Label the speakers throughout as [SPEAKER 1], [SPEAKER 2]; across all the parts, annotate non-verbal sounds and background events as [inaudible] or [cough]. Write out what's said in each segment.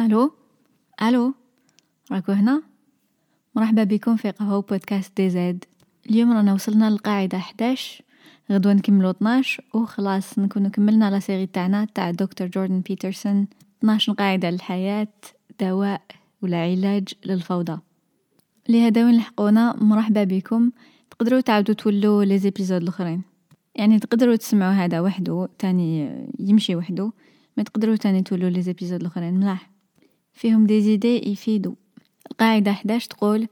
[SPEAKER 1] ألو؟ ألو؟ راكو هنا؟ مرحبا بكم في قهوة بودكاست DZ. اليوم رانا وصلنا للقاعدة 11 غدوة نكملو 12 وخلاص نكونو كملنا la série تاعنا تاع دكتور جوردن بيترسون. 12 قاعدة للحياة دواء ولا علاج للفوضى. لهذا وين لحقونا؟ مرحبا بكم. تقدروا تعاودوا تولوا les épisodes الأخرين. يعني تقدروا تسمعوا هذا وحده تاني يمشي وحده. ما تقدروا تاني تولوا les épisodes الأخرين. ملاح. فيهم des idées يفيدوا القاعدة 11 تقول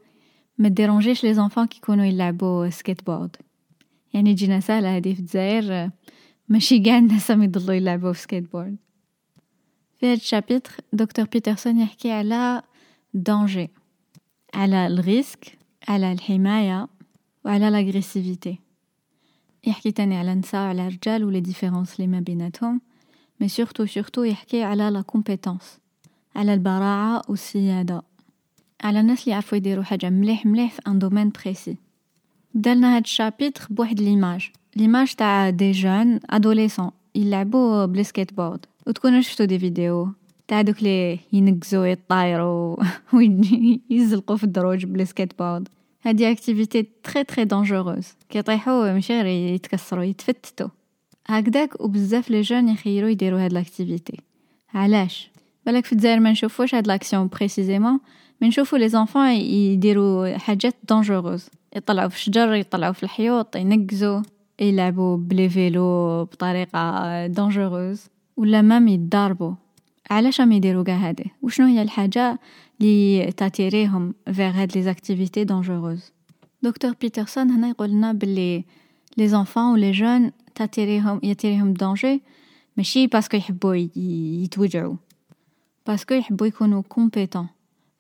[SPEAKER 1] ما ديرونجيش les enfants كي يكونوا يلعبوا سكيت بورد. يعني تجينا سهلة هذه في الجزائر ماشي قاع الناس راهم يضلوا يلعبوا في سكيت بورد. في هاد ال chapitre دكتور بيترسون يحكي على danger على ال risque على الحماية وعلى l'agressivité يحكي تاني على النساء وعلى الرجال و les différences لي ما بيناتهم mais surtout surtout يحكي على la compétence على البراعة والسيادة. على الناس اللي يعرفوا يديروا حاجة مليح مليح في un domaine précis دالنا هاد ال chapitre بواحد l'image. l'image تاع des jeunes adolescents. يلعبوا ب les boards وتكونوا شفتوا des vidéos. تاع دوك لي ينقزوا يطايروا [laughs] ويزلقوا في الدروج ب les boards هادي activité très très dangereuse كيطيحوا ماشي غير يتكسروا يتفتتوا هكداك وبزاف les jeunes يخيروا يديروا هاد l'activité علاش؟ بالك في الجزائر ما نشوفوش هاد l'action précisément mais نشوفو les enfants يديروا حاجات dangereuses يطلعوا في الشجر يطلعوا في الحيوط ينقزوا يلعبوا ب les vélos بطريقه dangereuse ولا même يتضاربوا علاش راهم يديروا كاع هادي وشنو هي الحاجة لي تاتيريهم فيغ هاد les activités dangereuses دكتور بيترسون هنا يقول لنا باللي les enfants و les jeunes تاتيريهم ياتيريهم danger ماشي parce que يحبوا يتوجعوا parce que يحبوا يكونوا compétents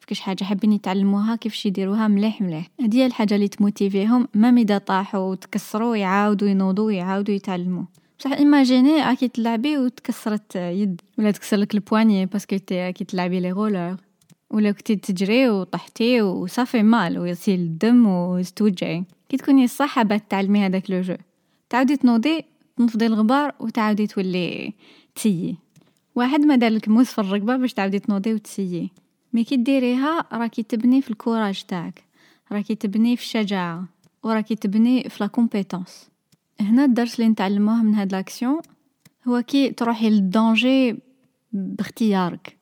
[SPEAKER 1] فكاش حاجة حابين يتعلموها كيفاش يديروها مليح مليح. هذه الحاجة اللي تموتيفيهم. même اذا طاحوا وتكسروا يعاودوا ينوضوا يعاودوا يتعلموا. بصح imaginez راكي تلعبي وتكسرت يد. ولا تكسر لك ال poignet parce que كي تلعبي لي رولر ولا كنتي تجري وطحتي و ça fait mal ويسيل الدم وتوجعي. كي تكوني صح حابه تعلمي هذاك le jeu تعاودي تنوضي تنفضي الغبار وتعاودي تولي تسيي. واحد ما دارلك موس في الركبة باش تعاودي تنوضي وتسيي. mais كي ديريها راكي تبني في ال courage تاعك. راكي تبني في الشجاعة. وراكي تبني في la compétence هنا الدرس اللي نتعلموه من هاد l'action هو كي تروحي لل danger باختيارك.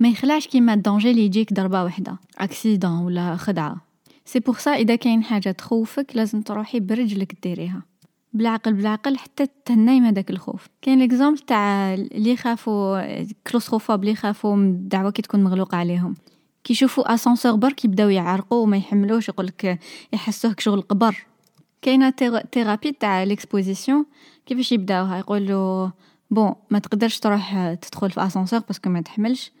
[SPEAKER 1] ما يخلعش كيما ال danger اللي يجيك ضربة واحدة accident ولا خدعة. c'est pour ça إذا كاين حاجة تخوفك لازم تروحي برجلك ديريها. بالعقل بالعقل حتى تهني من هذاك الخوف. كاين l'exemple تاع اللي يخافوا claustrophobes اللي يخافوا من الدعوة كي تكون مغلوقة عليهم. كي يشوفوا اسانسور برك يبداو يعرقوا وما يحملوش يقولك يحسوك شغل قبر كاينة thérapie تاع l'exposition كيفاش يبداوها؟ يقولوا bon ما تقدرش تروح تدخل في ascenseur parce que ما تحملش.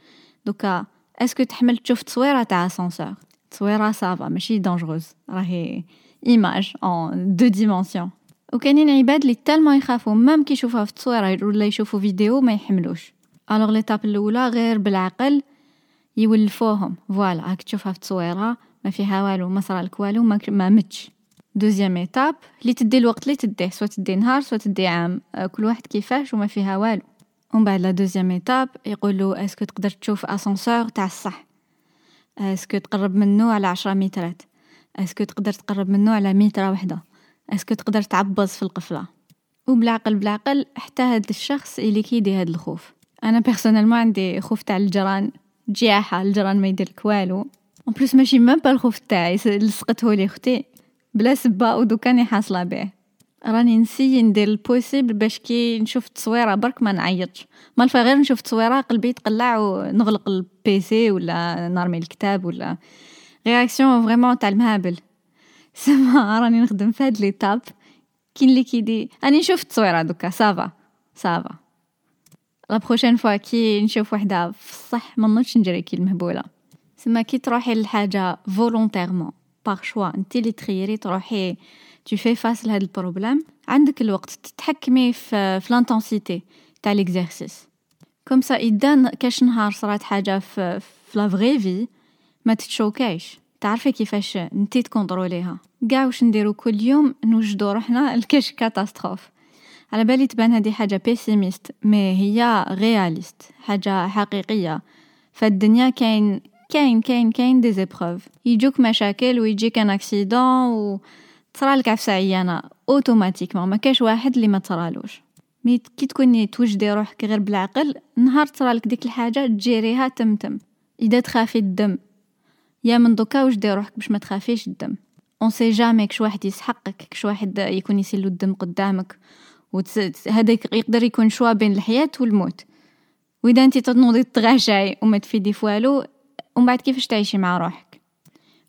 [SPEAKER 1] دوكا est-ce que تحمل؟ تشوف تصويرة تاع اسانسور تصويرة ça va ماشي dangereuse راهي image en deux dimensions وكاينين عباد اللي tellement يخافوا même كي يشوفوها في التصويره ولا يشوفوا فيديو ما يحملوش. alors l'étape الأولى غير بالعقل يولفوهم. voilà راك تشوفها في التصويره ما فيها والو ما صرالك والو ما, ما متش. deuxième étape اللي تدي الوقت اللي تديه soit تدي نهار soit تدي عام. كل واحد كيفاش وما فيها والو. ومن بعد la deuxième étape يقولوا est-ce que تقدر تشوف أسانسور تاع الصح. est-ce que تقرب منه على عشرة مترات. est-ce que تقدر تقرب منه على مترة وحدة. est-ce que تقدر تعبز في القفلة؟ وبالعقل بالعقل حتى هاد الشخص اللي كيدي هاد الخوف. أنا personnellement عندي خوف تاع الجران جياحة الجران ما يديرلك والو. en plus ماشي même pas الخوف تاعي لصقته لي أختي. بلا سبه ودوكاني حاصلة به. راني نسي ندير ال possible باش كي نشوف التصويره برك ما نعيطش. ما غير نشوف التصويره قلبي يتقلع ونغلق ال PC ولا نرمي الكتاب ولا. réaction vraiment تاع المهابل سما راني نخدم في هاد l'étape كاين اللي كيدي راني نشوف التصويره دوكا ça va ça va la prochaine fois كي نشوف وحده في الصح ما نجري كي المهبولة. سما كي تروحي لحاجة volontairement par choix انت اللي تخيري تروحي tu fais face لهاد ال problème عندك الوقت تتحكمي في في l'intensité تاع l'exercice comme ça إذا كاش نهار صرات حاجة في في la vraie vie ما تتشوكايش. تعرفي كيفاش نتي تكونتروليها كاع واش نديرو كل يوم نوجدو روحنا لكاش catastrophe. على بالي تبان هذه حاجة pessimiste mais هي réaliste حاجة حقيقية. فالدنيا كاين كاين كاين كاين des épreuves يجوك مشاكل ويجيك un accident و تصرالك عفسة عيانة automatiquement ما كاش واحد اللي ما تصرالوش. mais كي تكوني توجدي روحك غير بالعقل نهار تصرالك ديك الحاجة تجيريها تمتم. إذا تخافي الدم يا من دوكا وجدي روحك باش ما تخافيش الدم؟ on sait jamais كش واحد يسحقك كش واحد يكون يسيلو الدم قدامك. هذاك يقدر يكون choix بين الحياة والموت. وإذا انت تنوضي تغاشعي وما تفيدي فوالو ومن بعد كيفاش تعيشي مع روحك؟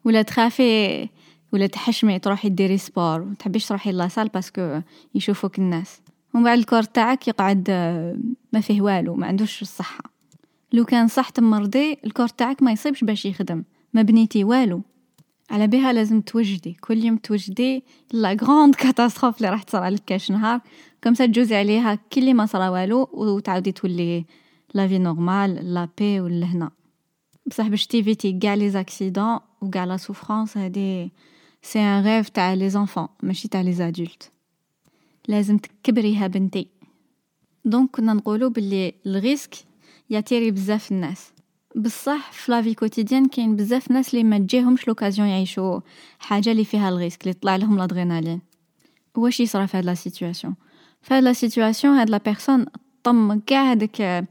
[SPEAKER 1] ولا تخافي ولا تحشمي تروحي ديري sport وتحبيش تروحي la salle parce que يشوفوك الناس. ومن بعد ال corps تاعك يقعد ما فيه والو ما عندوش الصحة. لو كان صح تمرضي ال corps تاعك ما يصيبش باش يخدم. ما بنيتي والو. على بها لازم توجدي. كل يوم توجدي la grande catastrophe اللي راح تصرى لك كاش نهار. كم تجوزي عليها كل ما صرا والو وتعاودي تولي la vie normale la paix والهنا بصح باش تيفيتي كاع les accidents وكاع la souffrance هادي c'est un rêve تاع les enfants ماشي تاع les adultes. لازم تكبريها بنتي. donc كنا نقولوا باللي ال risque ياتيري بزاف الناس. بصح في la vie quotidienne كاين بزاف ناس اللي ما تجيهمش l'occasion يعيشوا حاجة اللي فيها ال risque اللي طلع لهم الادرينالين واش يصرا في هاد la situation في هاد la situation هاد la personne تلم كاع هاديك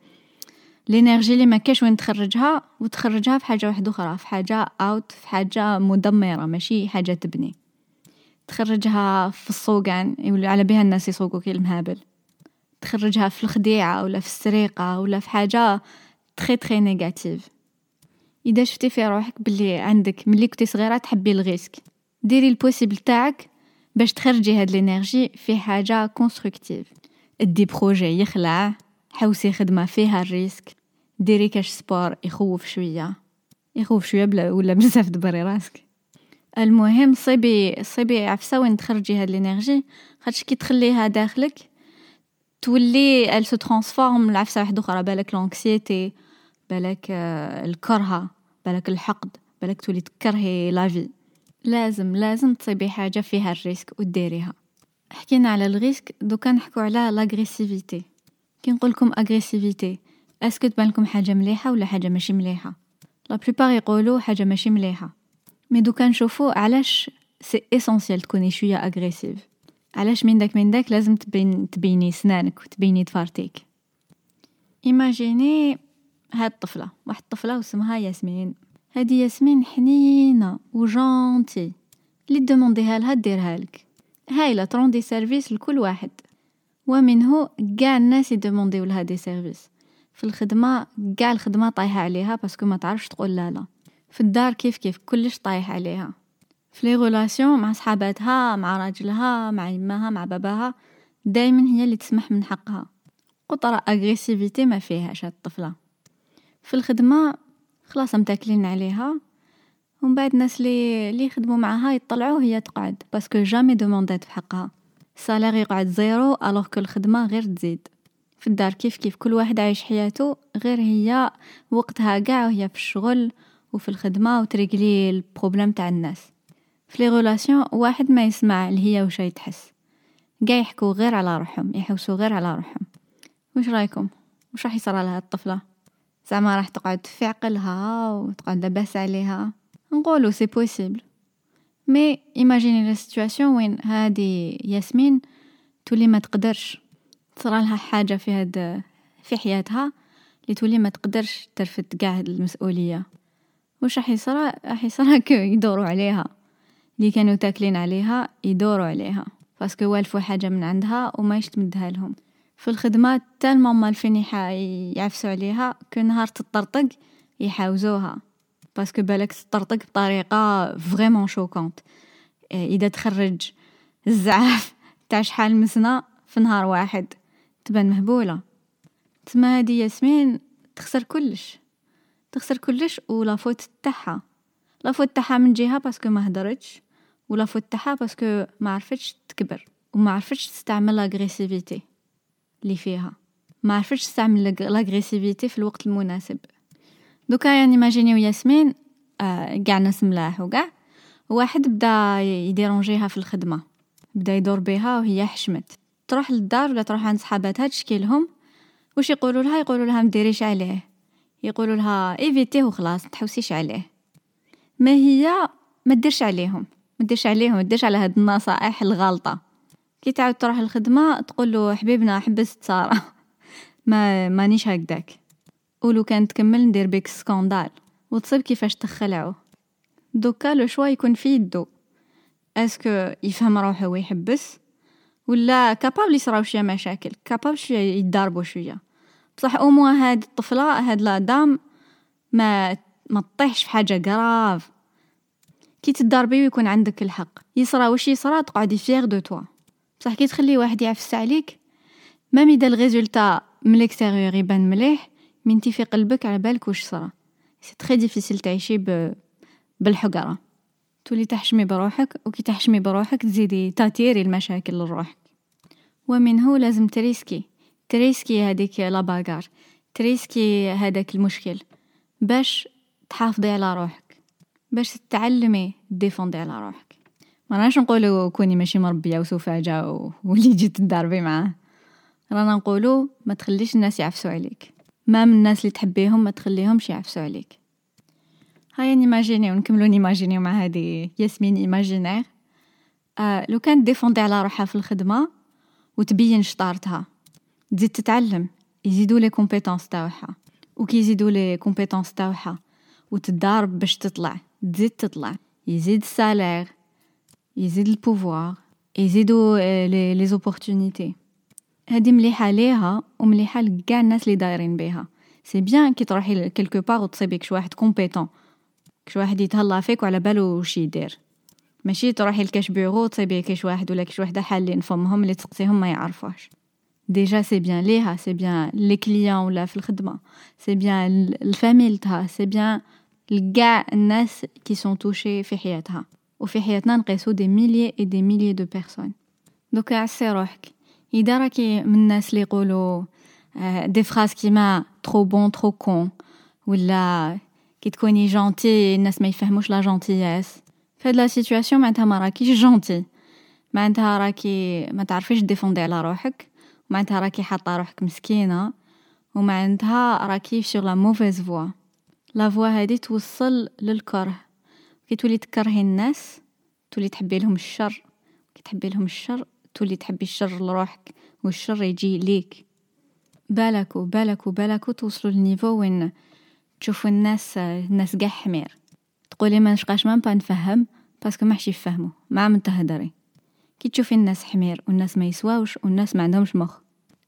[SPEAKER 1] ال énergie اللي ما كاش وين تخرجها وتخرجها في حاجة واحدة أخرى في حاجة autre في حاجة مدمرة ماشي حاجة تبني. تخرجها في الصوقان يولي على بها الناس يسوقوا كي المهابل. تخرجها في الخديعة ولا في السرقة ولا في حاجة très très négative إذا شفتي في روحك بلي عندك ملي كنتي صغيرة تحبي ال risque ديري ال possible تاعك باش تخرجي هاد ال énergie في حاجة constructive أدي projet يخلع حوسي خدمة فيها ال risque. ديري كاش sport يخوف شوية. يخوف شوية بلا ولا بزاف دبري راسك. المهم صيبي صيبي عفسة وين تخرجي هاد ال énergie. خاطش كي تخليها داخلك تولي elle se transforme لعفسة واحدة أخرى. بالك l'anxiété بالك آه، الكرهة بالك الحقد بالك تولي تكرهي la vie لازم لازم تصيبي حاجة فيها ال risque وديريها. حكينا على ال risque دوكا نحكو على l'agressivité كي نقولكم agressivité est-ce que تبان لكم حاجة مليحة ولا حاجة ماشي مليحة؟ la plupart يقولوا حاجة ماشي مليحة. mais دوكا نشوفو علاش c'est essentiel تكوني شوية agressive علاش من داك من داك لازم تبين تبيني سنانك وتبيني تفارتيك. imaginez هاد الطفلة واحد الطفلة واسمها ياسمين. هادي ياسمين حنينة و gentille اللي دومونديها لها ديرها لك. هايله تروندي service لكل واحد. ومنه كاع الناس يدومونديو لها des services. في الخدمة كاع الخدمة طايحة عليها parce que ما تعرفش تقول لا لا. في الدار كيف كيف كلش طايح عليها. في les relations مع صحاباتها مع راجلها مع يماها مع باباها دايما هي اللي تسمح من حقها. قطرة agressivité ما فيهاش هاد الطفلة. في الخدمة خلاص متاكلين عليها. ومن بعد الناس اللي اللي يخدموا معاها يطلعوا هي تقعد parce que jamais دوموندات في حقها. ال salaire يقعد zéro alors que الخدمة غير تزيد. في الدار كيف كيف كل واحد عايش حياته غير هي وقتها قاع وهي في الشغل وفي الخدمة وتريقلي ال problème تاع الناس. في les relations واحد ما يسمع هي وش تحس. قاع يحكوا غير على روحهم يحوسوا غير على روحهم. وش رايكم؟ وش راح يصرى لها الطفلة؟ زعما راح تقعد في عقلها وتقعد لاباس عليها. نقولوا c'est possible mais imaginez la situation وين هادي ياسمين تولي ما تقدرش. تصرى لها حاجة في هاد في حياتها اللي تولي ما تقدرش ترفد قاع المسؤولية. وش راح يصرى راح يصرى [laughs] يدوروا عليها. اللي كانوا تاكلين عليها يدوروا عليها. parce que والفوا حاجة من عندها وما يشتمدها لهم. في الخدمات tellement مالفين يعفسوا عليها que نهار تطرطق يحاوزوها. parce que بالك تطرطق بطريقة vraiment choquante. إذا تخرج الزعاف [laughs] تاع شحال مسنا في نهار واحد تبان مهبولة. تما هادي ياسمين تخسر كلش. تخسر كلش و la faute تاعها. la faute تاعها من جهة parce que ما هدرتش و la faute تاعها parce que ما عرفتش تكبر وما عرفتش تستعمل l'agressivité اللي فيها. ما عرفتش تستعمل l'agressivité في الوقت المناسب. دوكا يعني ماجينيو ياسمين آه قاع ناس ملاح وقاع واحد بدا يديرونجيها في الخدمة. بدا يدور بها وهي حشمت. تروح للدار ولا تروح عند صحاباتها تشكي لهم. واش يقولوا لها؟ يقولوا لها مديريش عليه. يقولوا لها ايفيتيه وخلاص تحوسيش عليه. ما هي؟ ما ديرش عليهم. ما ديرش عليهم ما ديرش على هاد النصائح الغالطة. كي تعاود تروح الخدمه تقول له حبيبنا حبست ساره [laughs] ما مانيش هكداك. ولو كان تكمل ندير بيك scandale. وتصيب كيفاش تخلعوه دوكا le choix يكون في يدو. est-ce que يفهم روحه ويحبس؟ ولا capable يصراو شوية مشاكل؟ capable شوية يتضاربوا شوية. بصح au moins هاد الطفلة هاد la dame ما ما تطيحش في حاجة grave كي تضاربي ويكون عندك الحق. يصرا واش يصرا تقعدي fière de toi بصح كي تخلي واحد يعفس عليك même اذا ال résultat من ال extérieur يبان مليح انتي في قلبك على بالك واش صرا. c'est très difficile تعيشي ب... بالحقره تولي تحشمي بروحك وكي تحشمي بروحك تزيدي تاتيري المشاكل لروحك. ومنه لازم تريسكي. تريسكي هذيك la bagarre. تريسكي هذاك المشكل. باش تحافظي على روحك. باش تتعلمي ديفوندي على روحك. ما راناش نقولوا كوني ماشي مربيه وسفاجه واللي جيت تضربي معاه. رانا نقولوا ما تخليش الناس يعفسوا عليك. même من الناس اللي تحبيهم ما تخليهمش يعفسوا عليك. هيا نيماجينيو نكملو نيماجينيو مع هذه ياسمين imaginez آه لو كانت ديفوندي على روحها في الخدمة وتبين شطارتها تزيد تتعلم يزيدوا les compétences تاعها وكي يزيدوا les compétences تاعها وتدارب باش تطلع تزيد تطلع. يزيد ال salaire. يزيد ال pouvoir يزيدوا les les opportunités هادي مليحة ليها ومليحة لكاع الناس اللي دايرين بيها c'est bien كي تروحي quelque part وتصيبي شي واحد compétent كش واحد يتهلا فيك وعلى بالو وش يدير. ماشي تروحي لكاش بيرو تصيبي كاش واحد ولا كاش وحدة حالين فمهم اللي تسقسيهم ما يعرفوش déjà c'est bien ليها c'est bien les clients ولا في الخدمة. c'est bien ال famille تاعها c'est bien لكاع الناس qui sont touchés في حياتها. وفي حياتنا نقيسو des milliers et des milliers de personnes. دوكا عسي روحك. إذا راكي من الناس اللي يقولوا des phrases كيما trop bon trop con ولا كي تكوني gentille الناس ما يفهموش la gentillesse في هاد la situation معناتها ما راكيش gentille معناتها راكي ما تعرفيش ديفوندي على روحك. معناتها راكي حاطة روحك مسكينة. ومعناتها راكي sur la mauvaise voie la voie هادي توصل للكره. كي تولي تكرهي الناس تولي تحبي لهم الشر. كي تحبي لهم الشر تولي تحبي الشر لروحك والشر يجي ليك. بالك وبالك وبالك توصلوا لل niveau وين تشوفوا الناس الناس قاع حمير. تقولي ما نشقاش ما نفهم parce que ما حش يفهموا ما عم تهدري كي تشوفي الناس حمير والناس ما يسواوش والناس ما عندهمش مخ.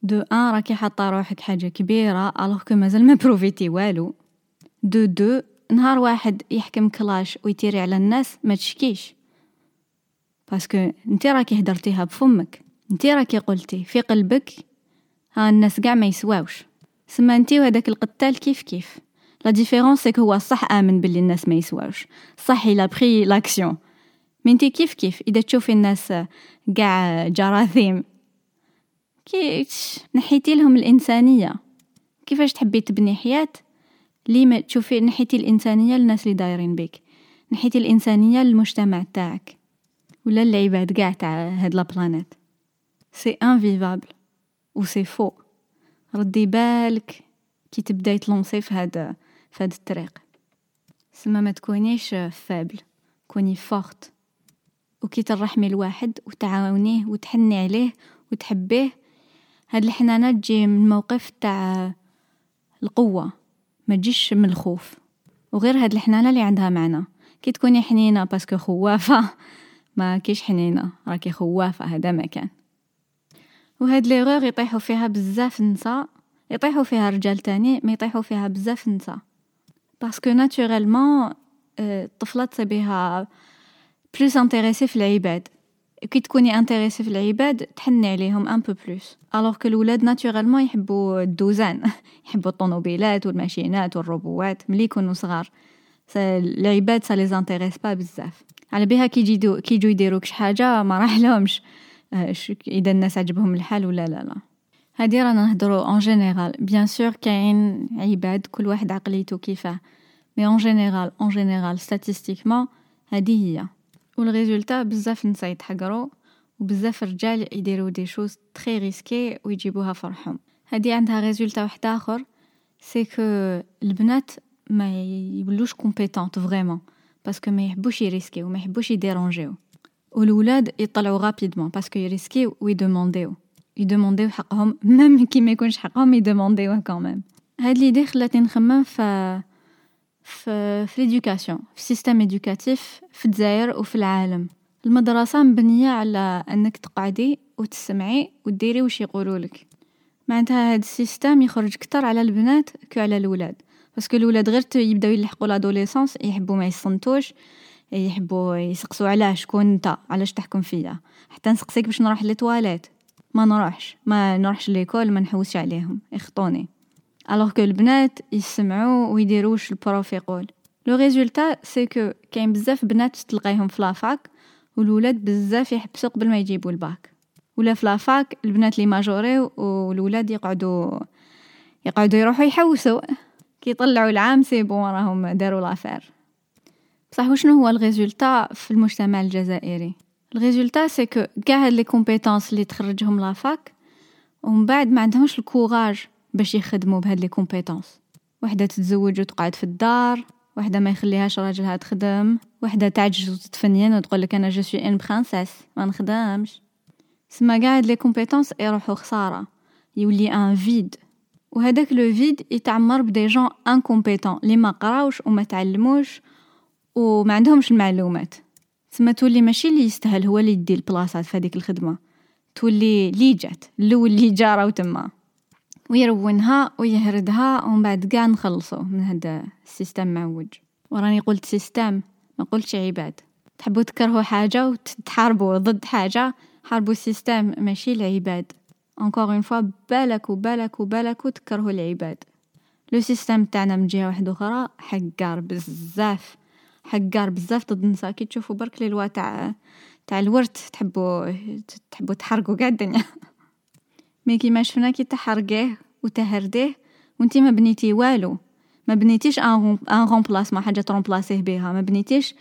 [SPEAKER 1] دو ان راكي حاطة روحك حاجة كبيرة alors que مازال ما بروفيتي والو. دو دو نهار واحد يحكم كلاش ويتيري على الناس ما تشكيش. parce que انت راكي هدرتيها بفمك انت راكي قلتي في قلبك ها الناس قاع ما يسواوش. سما انت وهداك القتال كيف كيف؟ la différence c'est que هو صح آمن باللي الناس ما يسواوش. صح il a pris l'action mais انتي كيف كيف؟ إذا تشوفي الناس قاع جراثيم كي نحيتي لهم الإنسانية. كيفاش تحبي تبني حياة؟ لي ما تشوفي نحيتي الإنسانية للناس اللي دايرين بك نحيتي الإنسانية للمجتمع تاعك. ولا العباد قاع تاع هاد la planète. c'est invivable و c'est faux ردي بالك كي تبدأي تلونسي في هاد في هاد الطريق. سما ما تكونيش faible كوني forte وكي ترحمي الواحد وتعاونيه وتحني عليه وتحبيه هاد الحنانة تجي من موقف تاع القوة. ما تجيش من الخوف. وغير هاد الحنانة اللي عندها معنى. كي تكوني حنينة parce que خوافة ما كيش حنينة راكي خوافة هذا ما كان. وهاد ليغور يطيحوا فيها بزاف النساء يطيحوا فيها رجال تاني ما يطيحوا فيها بزاف النساء parce que naturellement الطفلة تصيبيها plus intéressée في العباد. كي تكوني intéressée في العباد تحني عليهم un peu plus alors que الولاد naturellement يحبوا الدوزان [laughs] يحبوا الطوموبيلات والماشينات والروبوات ملي يكونوا صغار. العباد ça les intéresse pas بزاف. على بها كي يجيو كي يجوا يديروك شي حاجة ما راح لهمش إذا الناس عجبهم الحال ولا لا لا. هادي رانا نهضرو en général bien sûr كاين عباد كل واحد عقليته كيفاه. mais en général en général statistiquement هادي هي. وال résultat بزاف نسا يتحقرو وبزاف رجال يديرو des choses très risquées ويجيبوها فروحهم. هادي عندها résultat واحد آخر c'est البنات ما يولوش compétentes vraiment parce que ما يحبوش يريسكيو ما يحبوش يديرونجيو. والولاد يطلعوا rapidement parce que يريسكيو ويدومونديو. يدومونديو حقهم [laughs] même كي ما يكونش حقهم يدومونديوه quand même هاد l'idée خلاتني نخمم في في في l'éducation في ال système éducatif في الجزائر وفي العالم. المدرسة مبنية على أنك تقعدي وتسمعي وديري وش يقولولك معناتها هاد ال système يخرج كتر على البنات que على الولاد. parce que الولاد غير يبداو يلحقوا l'adolescence يحبوا ما يصنتوش يحبوا يسقسوا علاه شكون أنت علاش تحكم فيا؟ حتى نسقسيك باش نروح للتواليت. ما نروحش ما نروحش l'école ما نحوسش عليهم. يخطوني alors que البنات يسمعوا ويديروش ال prof يقول le résultat c'est que كاين بزاف بنات تلقايهم في la fac والولاد بزاف يحبسوا قبل ما يجيبوا الباك ولا في la fac البنات لي ماجوريو والولاد يقعدوا يقعدوا يروحوا يحوسوا كي يطلعوا العام c'est bon راهم داروا l'affaire بصح وشنو هو ال résultat في المجتمع الجزائري ال résultat c'est que كاع هاد les compétences اللي تخرجهم la fac ومن بعد ما عندهمش ال courage باش يخدموا بهاد les compétences. وحدة تتزوج وتقعد في الدار وحدة ما يخليهاش راجلها تخدم وحدة تعجز وتتفنين وتقول لك أنا je suis une princesse ما نخدمش. سما قاع هاد les compétences يروحوا خسارة يولي un vide وهذاك le vide يتعمر ب des gens incompétents لي ما قراوش وما تعلموش وما عندهمش المعلومات. تسمى تولي ماشي اللي يستاهل هو اللي يدي البلاصات في هذيك الخدمة. تولي لي جات الأول اللي جا راهو تما ويرونها ويهردها ومن بعد كاع نخلصوا من هذا ال système معوج. وراني قلت système ما قلتش عباد. تحبوا تكرهوا حاجة وتحاربوا ضد حاجة حاربوا ال système ماشي العباد encore une fois بالك وبالك وبالك وتكرهوا العباد. le système تاعنا من جهة واحدة أخرى حقار بزاف. حقار بزاف ضد النساء. كي تشوفوا برك لي تاع تاع الورث تحبوا تحبوا تحرقوا قاع الدنيا. mais كيما شفنا كي تحرقيه وتهرديه وانتي ما بنيتي والو. ما بنيتيش un remplacement حاجة ترومبلاسيه بها ما بنيتيش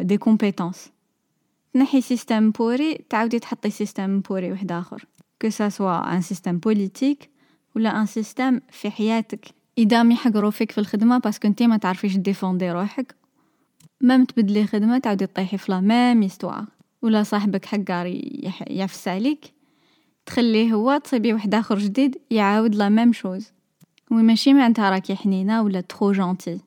[SPEAKER 1] des compétences تنحي système pourri تعاودي تحطي système pourri واحد آخر. que ça soit un système politique ولا un système في حياتك. إذا يحقروا فيك في الخدمة parce que انتي ما تعرفيش ديفوندي روحك. même تبدلي خدمة تعاودي طيحي في la même ولا صاحبك حقار يعفس عليك تخليه هو تصيبي واحد آخر جديد يعاود la même chose. وماشي معناتها راكي حنينة ولا trop gentille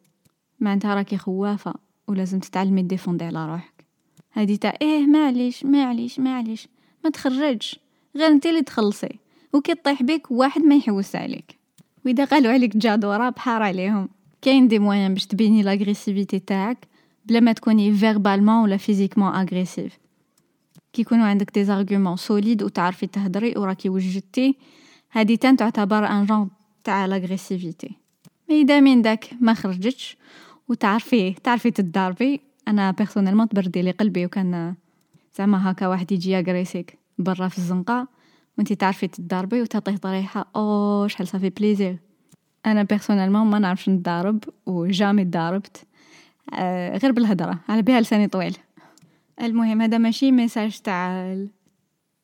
[SPEAKER 1] معناتها راكي خوافة ولازم تتعلمي ديفوندي على روحك. هادي تاع إيه معليش معليش معليش ما تخرجش. غير انت اللي تخلصي. وكي طيح بيك واحد ما يحوس عليك. وإذا قالوا عليك جادورة بحار عليهم. كاين des moyens باش تبيني l'agressivité تاعك بلا ما تكوني verbalement ولا physiquement agressive كي يكونوا عندك des arguments solides وتعرفي تهدري وراكي وجدتي هادي تاني تعتبر un genre تاع l'agressivité mais اذا من داك ما خرجتش وتعرفي تعرفي تداربي أنا personnellement تبردي لي قلبي وكان زعما هكا واحد يجي ي agress يك برا في الزنقة. وانتي تعرفي تداربي وتعطيه طريحة. أو شحال ça fait plaisir أنا personnellement ما نعرفش ندارب و jamais داربت آه غير بالهضره على بها لساني طويل. المهم هذا ماشي message تاع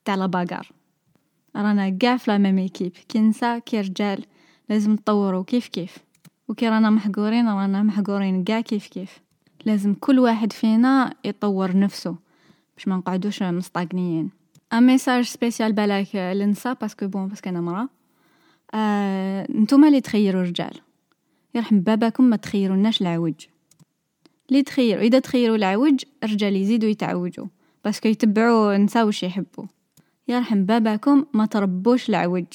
[SPEAKER 1] تاع la bagarre. رانا كاع في la même équipe. كي نسا كي رجال لازم نطوروا كيف كيف. وكي رانا محقورين رانا محقورين كاع كيف كيف. لازم كل واحد فينا يطور نفسه باش ما نقعدوش مستغنيين un message spécial بالك للنساء parce que bon parce que أنا مرا آه نتوما اللي تخيروا رجال يرحم باباكم ما تخيروناش العوج اللي تخيروا إذا تخيروا العوج الرجال يزيدوا يتعوجوا parce que يتبعوا نساء وش يحبوا يرحم باباكم ما تربوش العوج.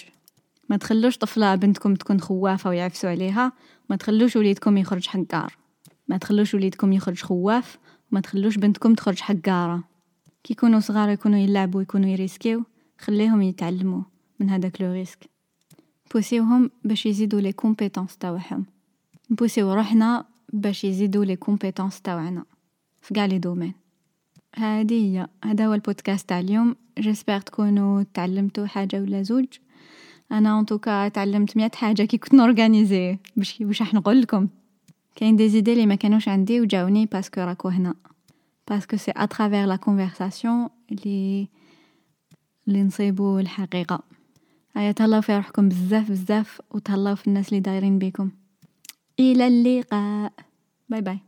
[SPEAKER 1] ما تخلوش طفلة بنتكم تكون خوافة ويعفسوا عليها ما تخلوش وليدكم يخرج حقار. ما تخلوش وليدكم يخرج خواف وما تخلوش بنتكم تخرج حقارة. كي يكونوا صغار يكونوا يلعبوا يكونوا ي risqu يو خليهم يتعلموا من هذاك le risque. pouss يوهم باش يزيدوا les compétences تاعهم ن pouss يو روحنا باش يزيدوا les compétences تاعنا في كاع les domaines هذه هي هذا هو البودكاست تاع اليوم. j'espère تكونوا تعلمتوا حاجة ولا زوج. أنا en tout cas تعلمت مئة حاجة كي كنت ن organis ي باش باش راح نقول لكم. كاين des idées اللي ما كانوش عندي وجاوني parce que راكو هنا. parce que c'est à travers la conversation اللي اللي نصيبو الحقيقة. هيا تهلاو في روحكم بزاف بزاف وتهلاو في الناس اللي دايرين بيكم. إلى اللقاء. باي باي.